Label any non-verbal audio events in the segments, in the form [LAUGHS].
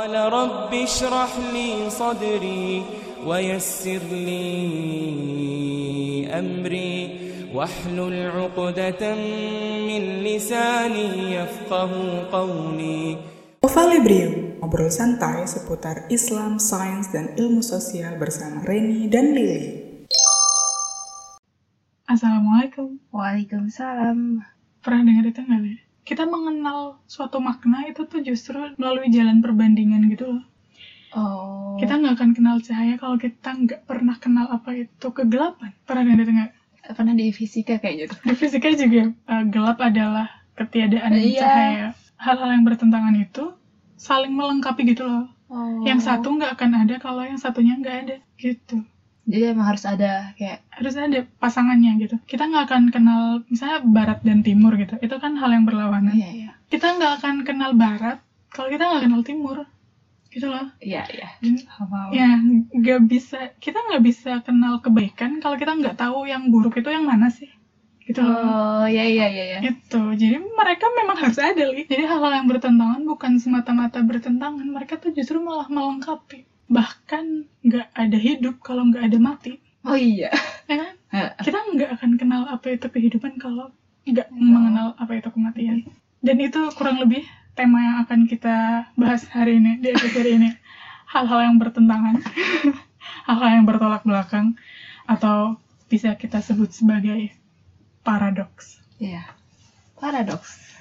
قال رب اشرح لي صدري ويسر لي أمري واحلل عقدة من لساني يفقه قولي Ovalibrium, ngobrol santai seputar Islam, sains, dan ilmu sosial bersama Reni dan Lily. Assalamualaikum. Waalaikumsalam. Pernah dengar itu nggak, Li? Kita mengenal suatu makna itu tuh justru melalui jalan perbandingan gitu loh. Oh. Kita nggak akan kenal cahaya kalau kita nggak pernah kenal apa itu kegelapan. Pernah dengar itu nggak? pernah di fisika kayak gitu. Di fisika juga eh, gelap adalah ketiadaan Iya. cahaya. Hal-hal yang bertentangan itu saling melengkapi gitu loh. Oh. Yang satu nggak akan ada kalau yang satunya nggak ada gitu. Jadi emang harus ada kayak harus ada pasangannya gitu. Kita nggak akan kenal misalnya barat dan timur gitu. Itu kan hal yang berlawanan. iya iya. Kita nggak akan kenal barat kalau kita nggak kenal timur. Gitu loh. Iya iya. Dan Paham. ya nggak bisa kita nggak bisa kenal kebaikan kalau kita nggak tahu yang buruk itu yang mana sih. Gitu loh. Oh iya iya iya iya. Itu. Jadi mereka memang harus ada, Li. Jadi hal-hal yang bertentangan bukan semata-mata bertentangan, mereka tuh justru malah melengkapi. Bahkan nggak ada hidup kalau nggak ada mati. Oh iya. Ya kan? [LAUGHS] Kita nggak akan kenal apa itu kehidupan kalau nggak mengenal apa itu kematian. Dan itu kurang lebih tema yang akan kita bahas hari ini di episode ini. Hal-hal yang bertentangan, [LAUGHS] hal-hal yang bertolak belakang, atau bisa kita sebut sebagai paradoks. Iya. Paradoks.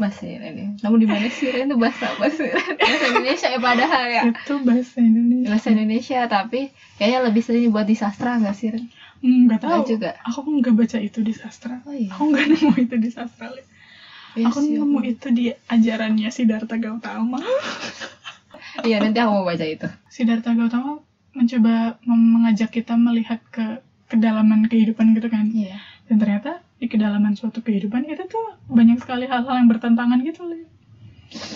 Bahasa ini. Namun di mana sih Ren? itu bahasa apa sih? Ren? Bahasa Indonesia ya padahal ya. Itu bahasa Indonesia. Bahasa Indonesia tapi kayaknya lebih sering buat di sastra nggak sih Ren? Hmm, Nggak tahu. Juga. Aku nggak baca itu di sastra. Oh iya. Aku nggak nemu itu di sastra. Li. Iya Aku sih, nemu itu di ajarannya Siddhartha Gautama. Iya nanti aku mau baca itu. Siddhartha Gautama mencoba mengajak kita melihat ke kedalaman kehidupan gitu kan Iya. dan ternyata di kedalaman suatu kehidupan itu tuh banyak sekali hal-hal yang bertentangan gitu loh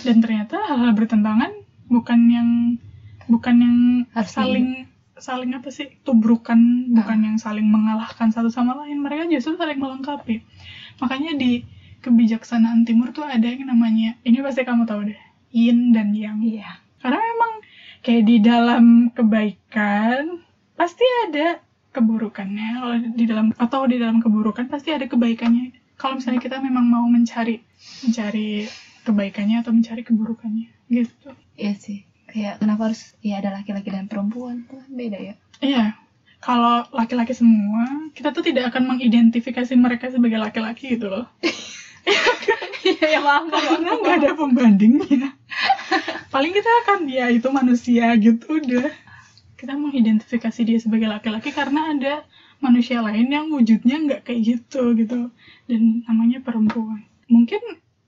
dan ternyata hal-hal bertentangan bukan yang bukan yang Harus saling saling apa sih tubrukan bukan yang saling mengalahkan satu sama lain. Mereka justru saling melengkapi. Makanya di kebijaksanaan timur tuh ada yang namanya ini pasti kamu tahu deh yin dan yang. Iya. karena memang kayak di dalam kebaikan pasti ada keburukannya. Kalau di dalam atau di dalam keburukan pasti ada kebaikannya. Kalau misalnya kita memang mau mencari mencari kebaikannya atau mencari keburukannya gitu. Iya sih. Kayak kenapa harus ya ada laki-laki dan perempuan? Tuh beda ya. iya. Kalau laki-laki semua kita tuh tidak akan mengidentifikasi mereka sebagai laki-laki gitu loh. Iya ya maaf. Karena nggak ada pembandingnya. Paling kita akan ya itu manusia gitu udah kita mengidentifikasi dia sebagai laki-laki karena ada manusia lain yang wujudnya nggak kayak gitu gitu dan namanya perempuan mungkin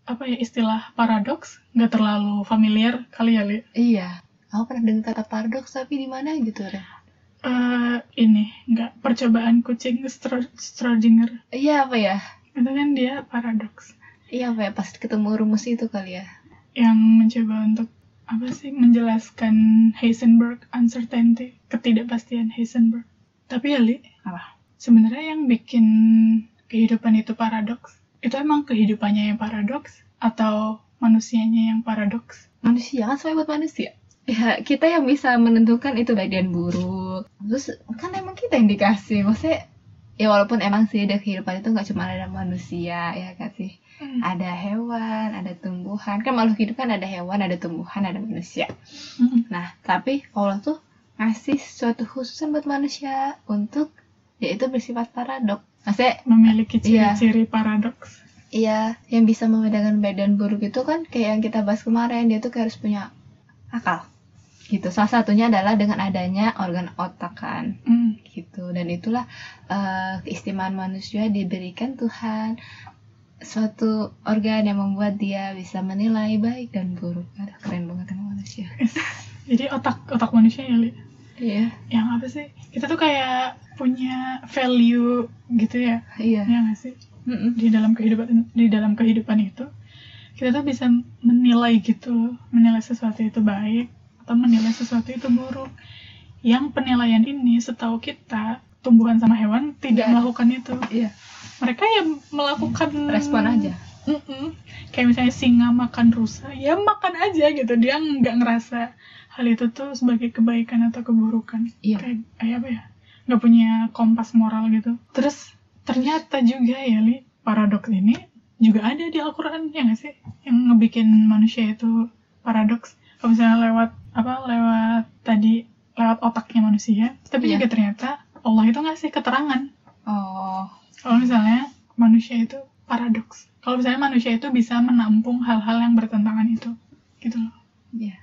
apa ya istilah paradoks nggak terlalu familiar kali ya Li Iya. Aku pernah dengar kata paradoks tapi di mana gitu Ren? Eh, ini nggak percobaan kucing Stro- Schrodinger Iya apa ya? itu kan dia paradoks Iya apa ya pas ketemu rumus itu kali ya? yang mencoba untuk apa sih menjelaskan Heisenberg uncertainty ketidakpastian Heisenberg tapi ya li Apa? sebenarnya yang bikin kehidupan itu paradoks itu emang kehidupannya yang paradoks atau manusianya yang paradoks Manusia kan semuanya buat manusia. Ya kita yang bisa menentukan itu baik dan buruk. Terus kan emang kita yang dikasih. Maksudnya ya walaupun emang sih ada kehidupan itu nggak cuma ada manusia ya kan sih. Ada hewan, ada tumbuhan. Kan makhluk hidup kan ada hewan, ada tumbuhan, ada manusia. Mm-mm. Nah, tapi Allah tuh ngasih suatu khususan buat manusia untuk yaitu bersifat paradok. Maksudnya memiliki Iya. ciri-ciri paradoks Iya, yang bisa membedakan baik dan buruk itu kan kayak yang kita bahas kemarin, dia tuh kayak harus punya akal. Gitu. Salah satunya adalah dengan adanya organ otak kan. Mm. Gitu. Dan itulah eh, keistimewaan manusia diberikan Tuhan suatu organ yang membuat dia bisa menilai baik dan buruk. Aduh, keren banget emang manusia. [LAUGHS] jadi otak otak manusia ya li Iya. yang apa sih kita tuh kayak punya value gitu ya Iya. ya nggak sih Mm-mm. di dalam kehidupan di dalam kehidupan itu kita tuh bisa menilai gitu loh, menilai sesuatu itu baik atau menilai sesuatu itu buruk yang penilaian ini setahu kita tumbuhan sama hewan tidak ada. melakukan itu Iya. mereka yang melakukan Respon aja. Mm-mm. kayak misalnya singa makan rusa ya makan aja gitu dia nggak ngerasa hal itu tuh sebagai kebaikan atau keburukan Iya. kayak kayak apa ya nggak punya kompas moral gitu terus ternyata juga ya li paradoks ini juga ada di Al-Quran ya nggak sih yang ngebikin manusia itu paradoks kalau misalnya lewat apa lewat tadi lewat otaknya manusia tapi Iya. juga ternyata Allah itu ngasih keterangan Oh, kalau misalnya manusia itu paradoks. Kalau misalnya manusia itu bisa menampung hal-hal yang bertentangan itu. Gitu loh. iya.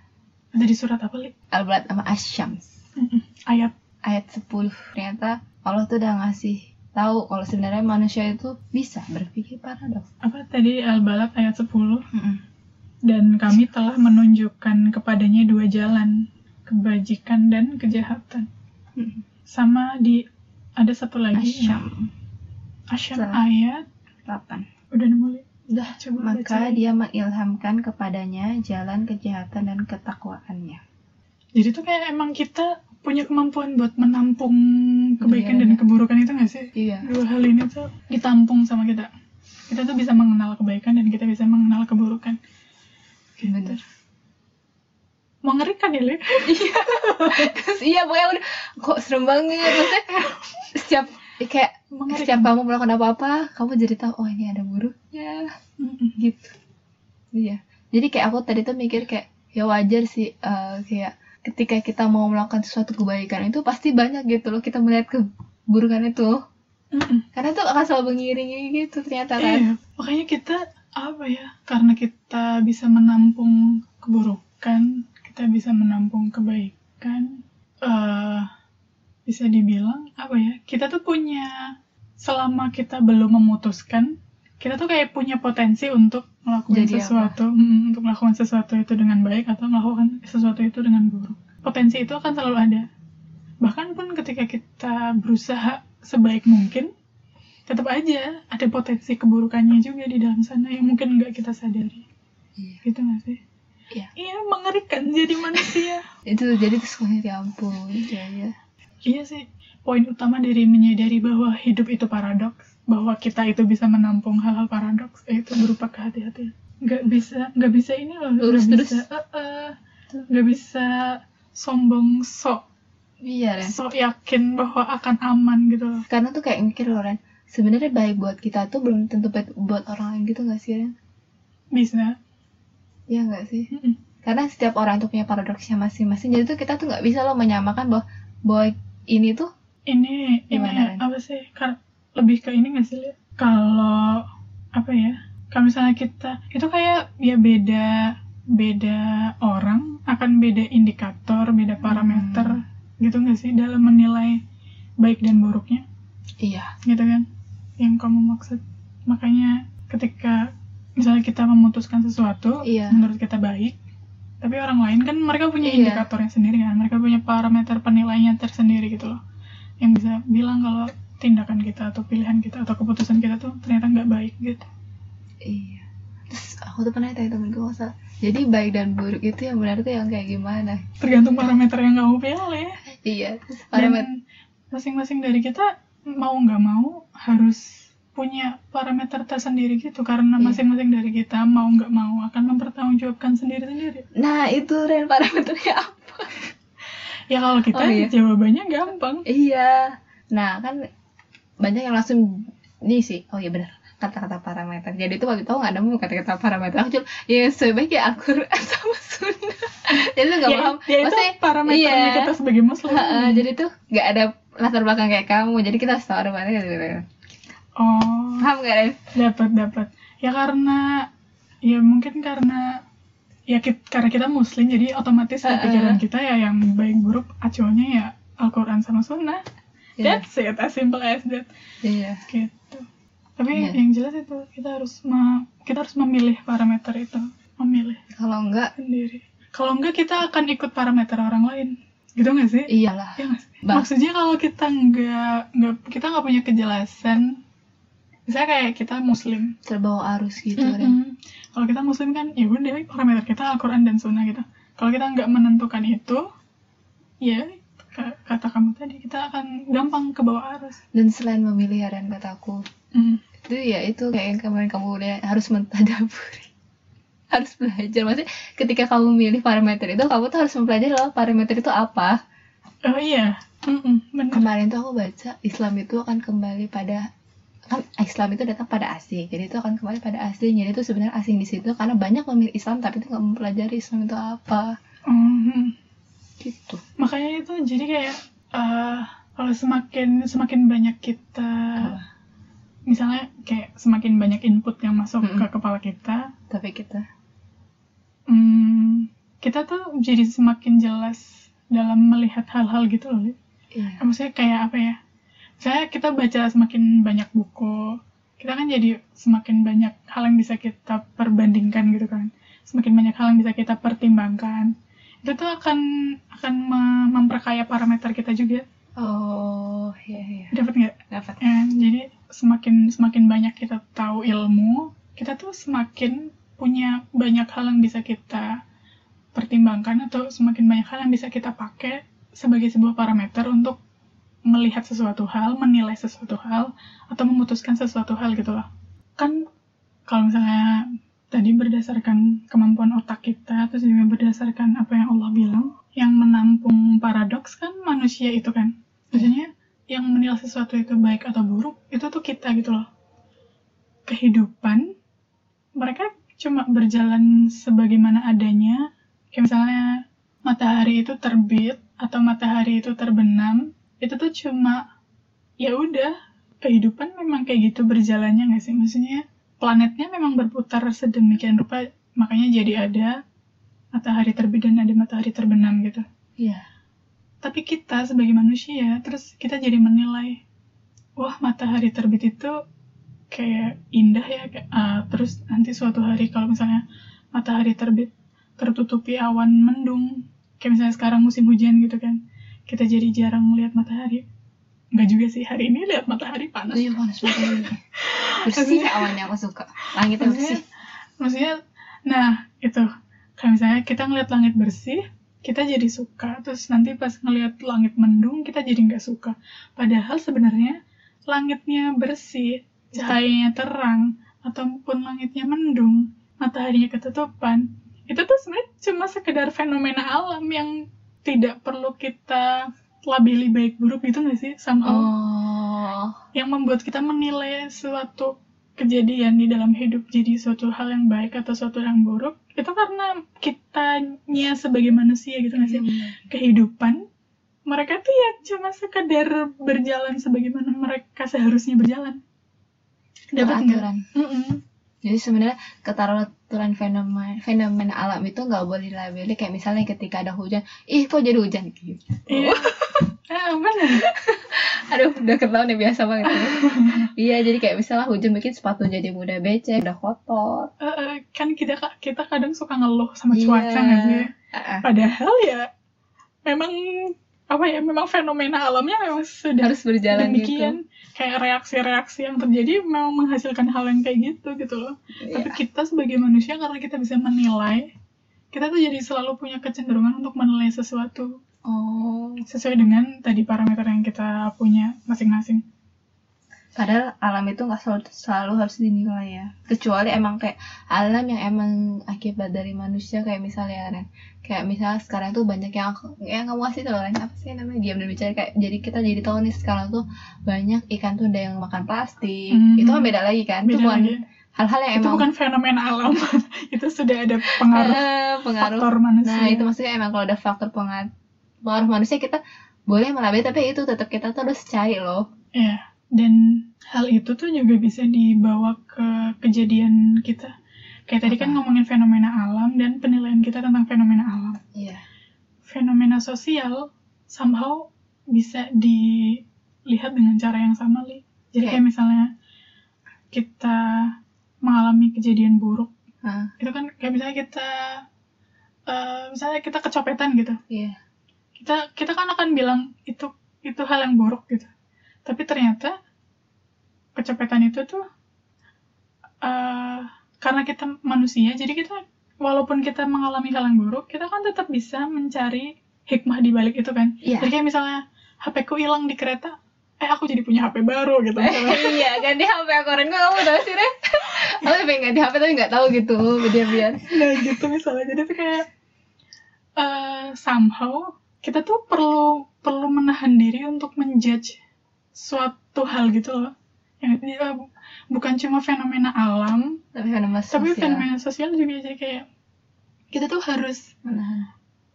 Ada di surat apa, Li? Al-Balad sama Asyams. Mm-mm. Ayat. Ayat 10. Ternyata Allah tuh udah ngasih tahu kalau sebenarnya manusia itu bisa berpikir paradoks. Apa tadi Al-Balad ayat 10. Mm-mm. Dan kami telah menunjukkan kepadanya dua jalan. Kebajikan dan kejahatan. Mm-mm. Sama di... Ada satu lagi. Asyam Asyam ayat. 8. Udah nemu? Udah, Coba maka baca. dia mengilhamkan kepadanya jalan kejahatan dan ketakwaannya. Jadi tuh kayak emang kita punya kemampuan buat menampung kebaikan Iya, dan iya. keburukan itu gak sih? Iya. dua hal ini tuh ditampung sama kita kita tuh bisa mengenal kebaikan dan kita bisa mengenal keburukan gitu. Bener. Mengerikan ya Le? Terus [LAUGHS] iya pokoknya udah kok serem banget maksudnya setiap kayak Mengerikan. setiap kamu melakukan apa-apa kamu jadi tahu oh ini ada buruknya Mm-mm. gitu iya jadi kayak aku tadi tuh mikir kayak ya wajar sih eh, kayak ketika kita mau melakukan sesuatu kebaikan itu pasti banyak gitu loh kita melihat keburukan itu Mm-mm. karena itu akan selalu mengiringi gitu ternyata kan iya makanya kita apa ya karena kita bisa menampung keburukan kita bisa menampung kebaikan eh bisa dibilang apa ya kita tuh punya selama kita belum memutuskan kita tuh kayak punya potensi untuk melakukan Jadi sesuatu mm, untuk melakukan sesuatu itu dengan baik atau melakukan sesuatu itu dengan buruk. Potensi itu akan selalu ada. Bahkan pun ketika kita berusaha sebaik mungkin tetap aja ada potensi keburukannya juga di dalam sana yang mungkin nggak kita sadari. Iya. gitu nggak sih Iya. iya mengerikan jadi manusia. [LAUGHS] Itu jadi terus ya ampun iya iya iya sih poin utama dari menyadari bahwa hidup itu paradoks bahwa kita itu bisa menampung hal-hal paradoks eh, itu berupa kehati-hatian. Nggak bisa nggak bisa ini loh Lurus terus. bisa eh, eh, nggak bisa sombong sok. Iya Ren. Sok yakin bahwa akan aman gitu loh. Karena tuh kayak mikir loh Ren. Sebenarnya baik buat kita tuh belum tentu baik buat orang lain gitu gak sih Ren? Bisa Iya gak sih? Karena setiap orang tuh punya paradoksnya masing-masing. Jadi tuh kita tuh nggak bisa loh menyamakan bahwa bahwa ini tuh ini ini Gimana, Ren? apa sih? Kar- lebih ke ini nggak sih kalau apa ya? Kalau misalnya kita itu kayak ya beda beda orang akan beda indikator beda parameter gitu nggak sih? Dalam menilai baik dan buruknya. Iya. Gitu kan? Yang kamu maksud. Makanya ketika misalnya kita memutuskan sesuatu Iya. menurut kita baik tapi orang lain kan mereka punya Iya. indikatornya sendiri kan mereka punya parameter penilainya tersendiri gitu loh. Yang bisa bilang kalau tindakan kita atau pilihan kita atau keputusan kita tuh ternyata nggak baik gitu. Iya. Terus aku tuh pernah tanya temen gue masa jadi baik dan buruk itu yang benar tuh yang kayak gimana? Tergantung parameter yang kamu pilih. Iya terus parameter masing-masing dari kita mau nggak mau harus punya parameter tersendiri gitu karena Iya. masing-masing dari kita mau nggak mau akan mempertanggungjawabkan sendiri-sendiri. Nah itu Ren parameternya apa? [LAUGHS] Ya kalau kita Oh, iya. jawabannya gampang. Iya. Nah kan banyak yang langsung ini sih oh iya benar kata-kata parameter. Jadi tuh waktu itu aku nggak nemu kata-kata parameter. Aku cuma ya sebaiknya Al-Quran [LAUGHS] sama Sunnah [LAUGHS] jadi tuh nggak ya, paham. ya itu Maksudnya, parameternya iya. kita sebagai muslim. Heeh, jadi tuh nggak ada latar belakang kayak kamu. Jadi kita harus tahu ada gitu oh paham gak dapat dapat. Ya karena ya mungkin karena ya kita, karena kita muslim jadi otomatis Heeh. pikiran kita ya yang baik buruk acuannya ya Al-Quran sama Sunnah. Iya. that's it as simple as that. Iya. Gitu. Tapi Iya. yang jelas itu kita harus me- kita harus memilih parameter itu. Memilih kalau enggak sendiri. Kalau enggak kita akan ikut parameter orang lain. Gitu nggak sih? Iyalah. Ya nggak sih? Bah- maksudnya kalau kita nggak nggak kita nggak punya kejelasan misalnya kayak kita muslim terbawa arus gitu Ren Mm-mm. kalau kita muslim kan ya udah parameter kita Al-Quran dan Sunnah gitu. Kalau kita nggak menentukan itu ya ka- kata kamu tadi kita akan gampang ke bawah arus. Dan selain memilih Ren kataku Mm. itu ya itu kayak yang kemarin kamu udah harus mentadaburi. [LAUGHS] Harus belajar. Maksudnya ketika kamu milih parameter itu kamu tuh harus mempelajari loh parameter itu apa. Oh iya Mm-mm, bener. Kemarin tuh aku baca Islam itu akan kembali pada kan Islam itu datang pada asing. Jadi itu akan kembali pada asing jadi itu sebenarnya asing di situ karena banyak memilih Islam tapi itu nggak mempelajari Islam itu apa. Mhm. gitu. Makanya itu jadi kayak eh, kalau semakin semakin banyak kita misalnya kayak semakin banyak input yang masuk Mm-mm. ke kepala kita tapi kita? hmm, kita tuh jadi semakin jelas dalam melihat hal-hal gitu loh iya. Maksudnya kayak apa ya saya kita baca semakin banyak buku. Kita kan jadi semakin banyak hal yang bisa kita perbandingkan gitu kan. Semakin banyak hal yang bisa kita pertimbangkan. Itu tuh akan akan me- memperkaya parameter kita juga. Oh iya iya. Dapat nggak? Dapat ya, jadi semakin semakin banyak kita tahu ilmu kita tuh semakin punya banyak hal yang bisa kita pertimbangkan atau semakin banyak hal yang bisa kita pakai sebagai sebuah parameter untuk melihat sesuatu hal, menilai sesuatu hal, atau memutuskan sesuatu hal gitu loh. Kan kalau misalnya tadi berdasarkan kemampuan otak kita, terus juga berdasarkan apa yang Allah bilang, yang menampung paradoks kan manusia itu kan. Maksudnya yang menilai sesuatu itu baik atau buruk, itu tuh kita gitu loh. Kehidupan, mereka cuma berjalan sebagaimana adanya, kayak misalnya matahari itu terbit atau matahari itu terbenam, itu tuh cuma ya udah kehidupan memang kayak gitu berjalannya nggak sih? Maksudnya planetnya memang berputar sedemikian rupa makanya jadi ada matahari terbit dan ada matahari terbenam gitu. Iya. Tapi kita sebagai manusia terus kita jadi menilai wah matahari terbit itu kayak indah ya kayak, ah, terus nanti suatu hari kalau misalnya matahari terbit tertutupi awan mendung kayak misalnya sekarang musim hujan gitu kan kita jadi jarang lihat matahari. Nggak juga sih hari ini lihat matahari panas. Iya panas banget. [LAUGHS] Bersih awannya aku suka. Langitnya maksudnya, bersih. maksudnya nah itu. Kayak misalnya kita ngeliat langit bersih kita jadi suka. Terus nanti pas ngeliat langit mendung kita jadi nggak suka. Padahal sebenarnya langitnya bersih cahayanya terang ataupun langitnya mendung mataharinya ketutupan itu tuh sebenarnya cuma sekedar fenomena alam yang tidak perlu kita labeli baik buruk gitu nggak sih somehow? Oh. Yang membuat kita menilai suatu kejadian di dalam hidup jadi suatu hal yang baik atau suatu yang buruk itu karena kitanya sebagai manusia gitu nggak sih? Kehidupan mereka tuh ya cuma sekedar berjalan sebagaimana mereka seharusnya berjalan. Dapat nggak? Peraturan. Mm-mm. Jadi sebenarnya keteraturan fenomena fenomena alam itu nggak boleh dilabeli kayak misalnya ketika ada hujan, ih kok jadi hujan gitu. iya [LAUGHS] ah benar [LAUGHS] Aduh, udah ketahuan ya biasa banget. ya. [LAUGHS] iya, jadi kayak misalnya hujan bikin sepatu jadi mudah becek, udah kotor. Eh, kan kita kita kadang suka ngeluh sama Iya. cuaca nggak sih Ah, ah. padahal ya memang apa ya memang fenomena alamnya memang sudah Harus berjalan demikian. Kayak reaksi-reaksi yang terjadi memang menghasilkan hal yang kayak gitu gitu loh. Gitu. tapi kita sebagai manusia karena kita bisa menilai kita tuh jadi selalu punya kecenderungan untuk menilai sesuatu. Oh, sesuai dengan tadi parameter yang kita punya masing-masing padahal alam itu nggak selalu, selalu harus dinilai ya. Kecuali emang kayak alam yang emang akibat dari manusia kayak misalnya Ren. Kayak misalnya sekarang tuh banyak yang yang kamu kasih tau Ren, apa sih namanya diam dan bicara kayak jadi kita jadi tahu nih sekarang tuh banyak ikan tuh ada yang makan plastik. Hmm. Itu kan beda lagi kan. itu beda bukan lagi hal-hal yang itu emang bukan fenomena alam [LAUGHS] itu sudah ada pengaruh Eh, pengaruh faktor manusia Nah itu maksudnya emang kalau ada faktor pengaruh, pengaruh manusia kita boleh melabeli tapi itu tetap kita tuh harus cari loh. Ya, dan hal itu tuh juga bisa dibawa ke kejadian kita. Kayak tadi kan ngomongin fenomena alam dan penilaian kita tentang fenomena alam. Iya. Fenomena sosial somehow bisa dilihat dengan cara yang sama, Li. Jadi Oke. kayak misalnya kita mengalami kejadian buruk, Hah, itu kan kayak misalnya kita eh, misalnya kita kecopetan gitu. iya. kita kita kan akan bilang itu itu hal yang buruk gitu tapi ternyata kecopetan itu tuh eh, karena kita manusia jadi kita walaupun kita mengalami hal yang buruk kita kan tetap bisa mencari hikmah di balik itu kan. Iya. jadi kayak misalnya HP ku hilang di kereta eh aku jadi punya HP baru gitu. [LAUGHS] Iya ganti HP aku keren kok kamu tau sih Ren? [LAUGHS] Aku pengen ganti HP tapi nggak tahu gitu biar-biar nah gitu misalnya. Jadi tuh kayak eh somehow kita tuh perlu perlu menahan diri untuk menjudge suatu hal gitu loh. Yang ya, bukan cuma fenomena alam tapi fenomena tapi sosial. fenomena sosial juga jadi kayak kita tuh harus Menahan.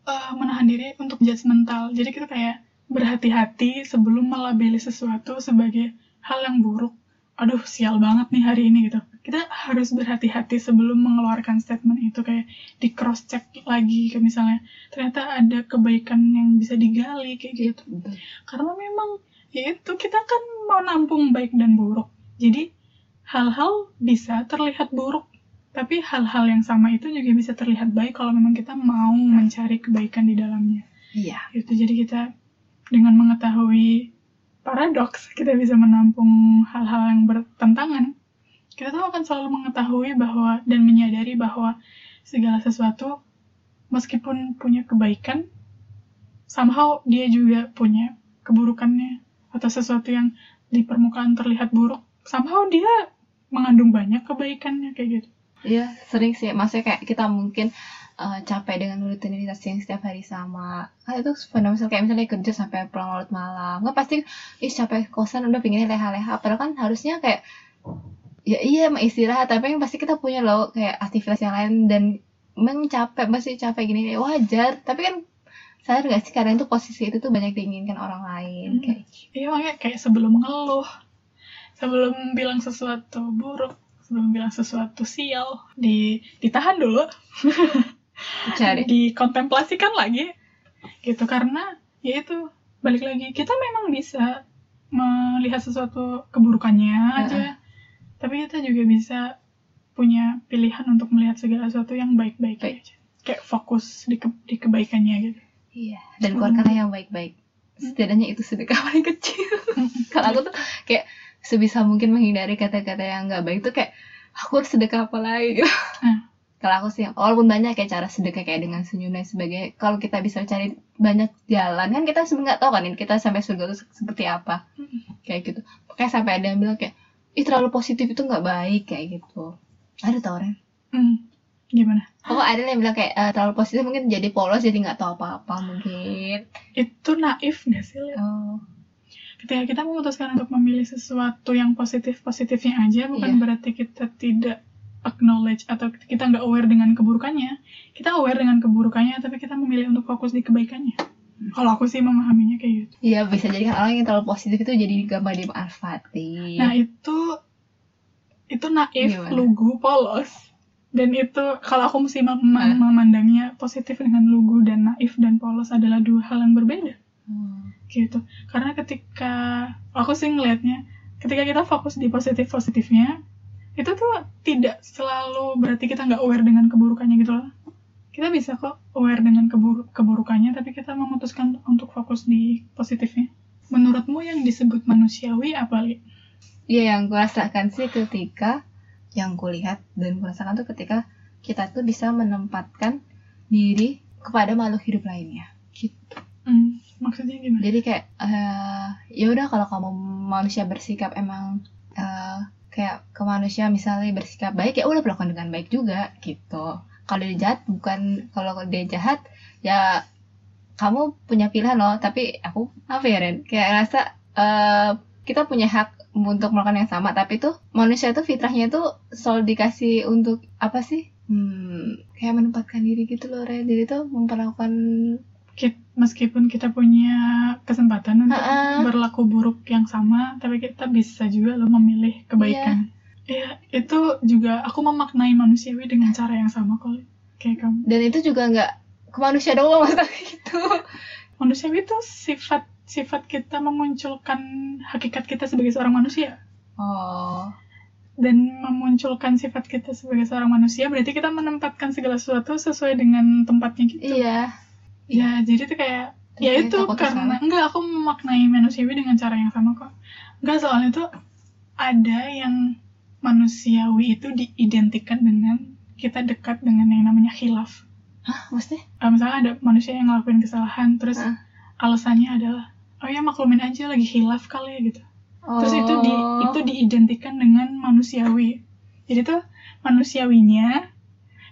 eh, menahan diri untuk judgmental jadi kita kayak berhati-hati sebelum melabeli sesuatu sebagai hal yang buruk. Aduh sial banget nih hari ini gitu. Kita harus berhati-hati sebelum mengeluarkan statement itu kayak di cross check lagi kayak misalnya ternyata ada kebaikan yang bisa digali kayak gitu. Betul. karena memang itu kita kan mau nampung baik dan buruk. Jadi hal-hal bisa terlihat buruk. Tapi hal-hal yang sama itu juga bisa terlihat baik kalau memang kita mau mencari kebaikan di dalamnya. Iya. Gitu. Jadi kita dengan mengetahui paradoks kita bisa menampung hal-hal yang bertentangan kita tuh akan selalu mengetahui bahwa dan menyadari bahwa segala sesuatu meskipun punya kebaikan somehow dia juga punya keburukannya atau sesuatu yang di permukaan terlihat buruk somehow dia mengandung banyak kebaikannya kayak gitu Iya, sering sih. Maksudnya kayak kita mungkin eh, capek dengan rutinitas yang setiap hari sama. Kan itu fundamental kayak misalnya kerja sampai pulang larut malam. Nggak pasti, ih capek kosan udah pinginnya leha-leha. Padahal kan harusnya kayak, ya iya emang istirahat. Tapi yang pasti kita punya loh kayak aktivitas yang lain. Dan emang capek, masih capek gini. Wajar. Tapi kan sadar gak sih kadang itu posisi itu tuh banyak diinginkan orang lain. Hmm. Kayak, Iya makanya kayak sebelum mengeluh, sebelum bilang sesuatu buruk, sebelum bilang sesuatu sial, di ditahan dulu, [LAUGHS] cari. dikontemplasikan lagi, gitu karena ya itu balik lagi kita memang bisa melihat sesuatu keburukannya aja, tapi kita juga bisa punya pilihan untuk melihat segala sesuatu yang baik-baik Baik. aja, kayak fokus di, ke- di kebaikannya gitu. Iya, dan keluarkanlah yang baik-baik. Setidaknya itu sedekah paling [LAUGHS] kecil. Kalau aku tuh kayak sebisa mungkin menghindari kata-kata yang nggak baik tuh kayak aku harus sedekah apa lagi [LAUGHS] gitu. Hmm. Kalau aku sih, walaupun banyak kayak cara sedekah kayak dengan senyum dan sebagainya. Kalau kita bisa cari banyak jalan kan kita sebenarnya nggak tahu kan ini kita sampai surga itu seperti apa. Kayak gitu. Kayak sampai ada yang bilang kayak ih terlalu positif itu nggak baik kayak gitu. Ada tau? Hmm, gimana? Oh ada yang bilang kayak eh, terlalu positif mungkin jadi polos jadi nggak tahu apa-apa mungkin. Itu naif gak sih? Oh. ketika kita memutuskan untuk memilih sesuatu yang positif-positifnya aja bukan Iya. berarti kita tidak acknowledge atau kita nggak aware dengan keburukannya kita aware dengan keburukannya tapi kita memilih untuk fokus di kebaikannya kalau aku sih memahaminya kayak gitu Iya bisa jadi kan orang yang terlalu positif itu jadi gampang dimanfaatin. nah itu itu naif Gimana? lugu polos dan itu kalau aku mesti mem- Ah. memandangnya positif dengan lugu dan naif dan polos adalah dua hal yang berbeda. Hmm. gitu. Karena ketika aku sih ngelihatnya ketika kita fokus di positif positifnya itu tuh tidak selalu berarti kita nggak aware dengan keburukannya gitu loh. Kita bisa kok aware dengan kebur keburukannya tapi kita memutuskan untuk fokus di positifnya. Menurutmu yang disebut manusiawi apa li? Iya yang gue rasakan sih ketika yang kulihat dan gue rasakan tuh ketika kita tuh bisa menempatkan diri kepada makhluk hidup lainnya. Gitu. Hmm, maksudnya gimana Jadi kayak eh ya udah kalau kamu manusia bersikap emang eh kayak ke manusia misalnya bersikap baik ya udah perlakukan dengan baik juga gitu. Kalau dia jahat bukan kalau dia jahat ya kamu punya pilihan loh tapi aku apa ya Ren kayak rasa eh kita punya hak untuk melakukan yang sama tapi tuh manusia tuh fitrahnya tuh selalu dikasih untuk apa sih? Hmm, kayak menempatkan diri gitu loh Ren jadi tuh memperlakukan meskipun kita punya kesempatan untuk Ha-ha. berlaku buruk yang sama tapi kita bisa juga loh memilih kebaikan. Ya itu juga aku memaknai manusiawi dengan cara yang sama kok kayak kamu. Dan itu juga nggak ke manusia doang [LAUGHS] maksudnya gitu. Manusiawi itu sifat sifat kita memunculkan hakikat kita sebagai seorang manusia. Oh. Dan memunculkan sifat kita sebagai seorang manusia berarti kita menempatkan segala sesuatu sesuai dengan tempatnya gitu iya. Ya jadi tuh kayak Terus ya itu karena enggak aku memaknai manusiawi dengan cara yang sama kok. Enggak soalnya tuh ada yang manusiawi itu diidentikan dengan kita dekat dengan yang namanya khilaf. Hah maksudnya? Eh, misalnya ada manusia yang ngelakuin kesalahan terus Hah? alasannya adalah oh ya maklumin aja lagi hilaf kali ya gitu terus itu di Oh. itu diidentikan dengan manusiawi jadi tuh manusiawinya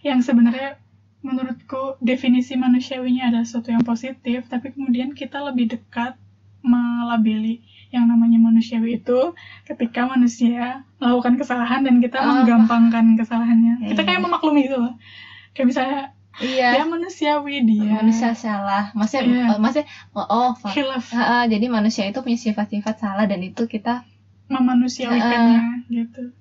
yang sebenarnya menurutku definisi manusiawinya adalah sesuatu yang positif tapi kemudian kita lebih dekat melabeli yang namanya manusiawi itu ketika manusia melakukan kesalahan dan kita Oh. menggampangkan kesalahannya Ya, kita ya. kayak memaklumi gitu loh kayak misalnya iya dia manusiawi dia manusia salah maksudnya Iya. eh, maksudnya oh, oh hilaf jadi manusia itu punya sifat-sifat salah dan itu kita memanusiawikannya gitu.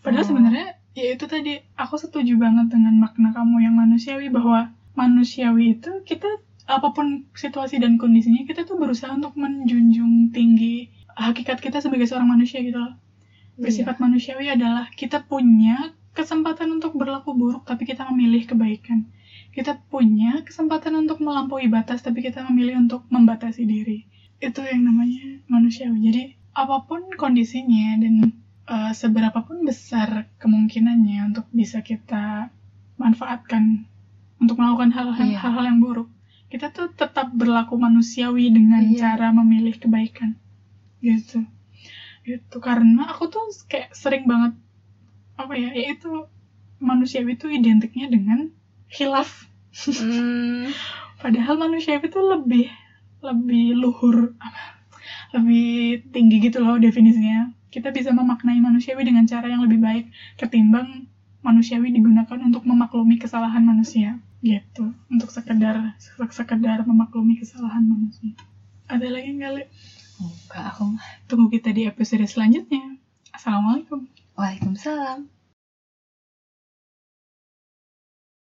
Padahal Oh. sebenarnya ya itu tadi aku setuju banget dengan makna kamu yang manusiawi bahwa manusiawi itu kita apa pun situasi dan kondisinya kita tuh berusaha untuk menjunjung tinggi hakikat kita sebagai seorang manusia gitu loh. Bersifat manusiawi adalah kita punya kesempatan untuk berlaku buruk tapi kita memilih kebaikan. Kita punya kesempatan untuk melampaui batas tapi kita memilih untuk membatasi diri. Itu yang namanya manusiawi. Jadi apa pun kondisinya dan uh, seberapapun besar kemungkinannya untuk bisa kita manfaatkan untuk melakukan hal-hal Iya. hal-hal yang buruk, kita tuh tetap berlaku manusiawi dengan Iya. cara memilih kebaikan. Gitu. Gitu karena aku tuh kayak sering banget apa ya, yaitu manusiawi itu identiknya dengan khilaf. Hmm, Padahal manusiawi itu lebih lebih luhur apa lebih tinggi gitu loh definisinya. Kita bisa memaknai manusiawi dengan cara yang lebih baik ketimbang manusiawi digunakan untuk memaklumi kesalahan manusia gitu untuk sekedar sekedar memaklumi kesalahan manusia. Ada lagi nggak Le? enggak aku. Tunggu kita di episode selanjutnya. Assalamualaikum. Waalaikumsalam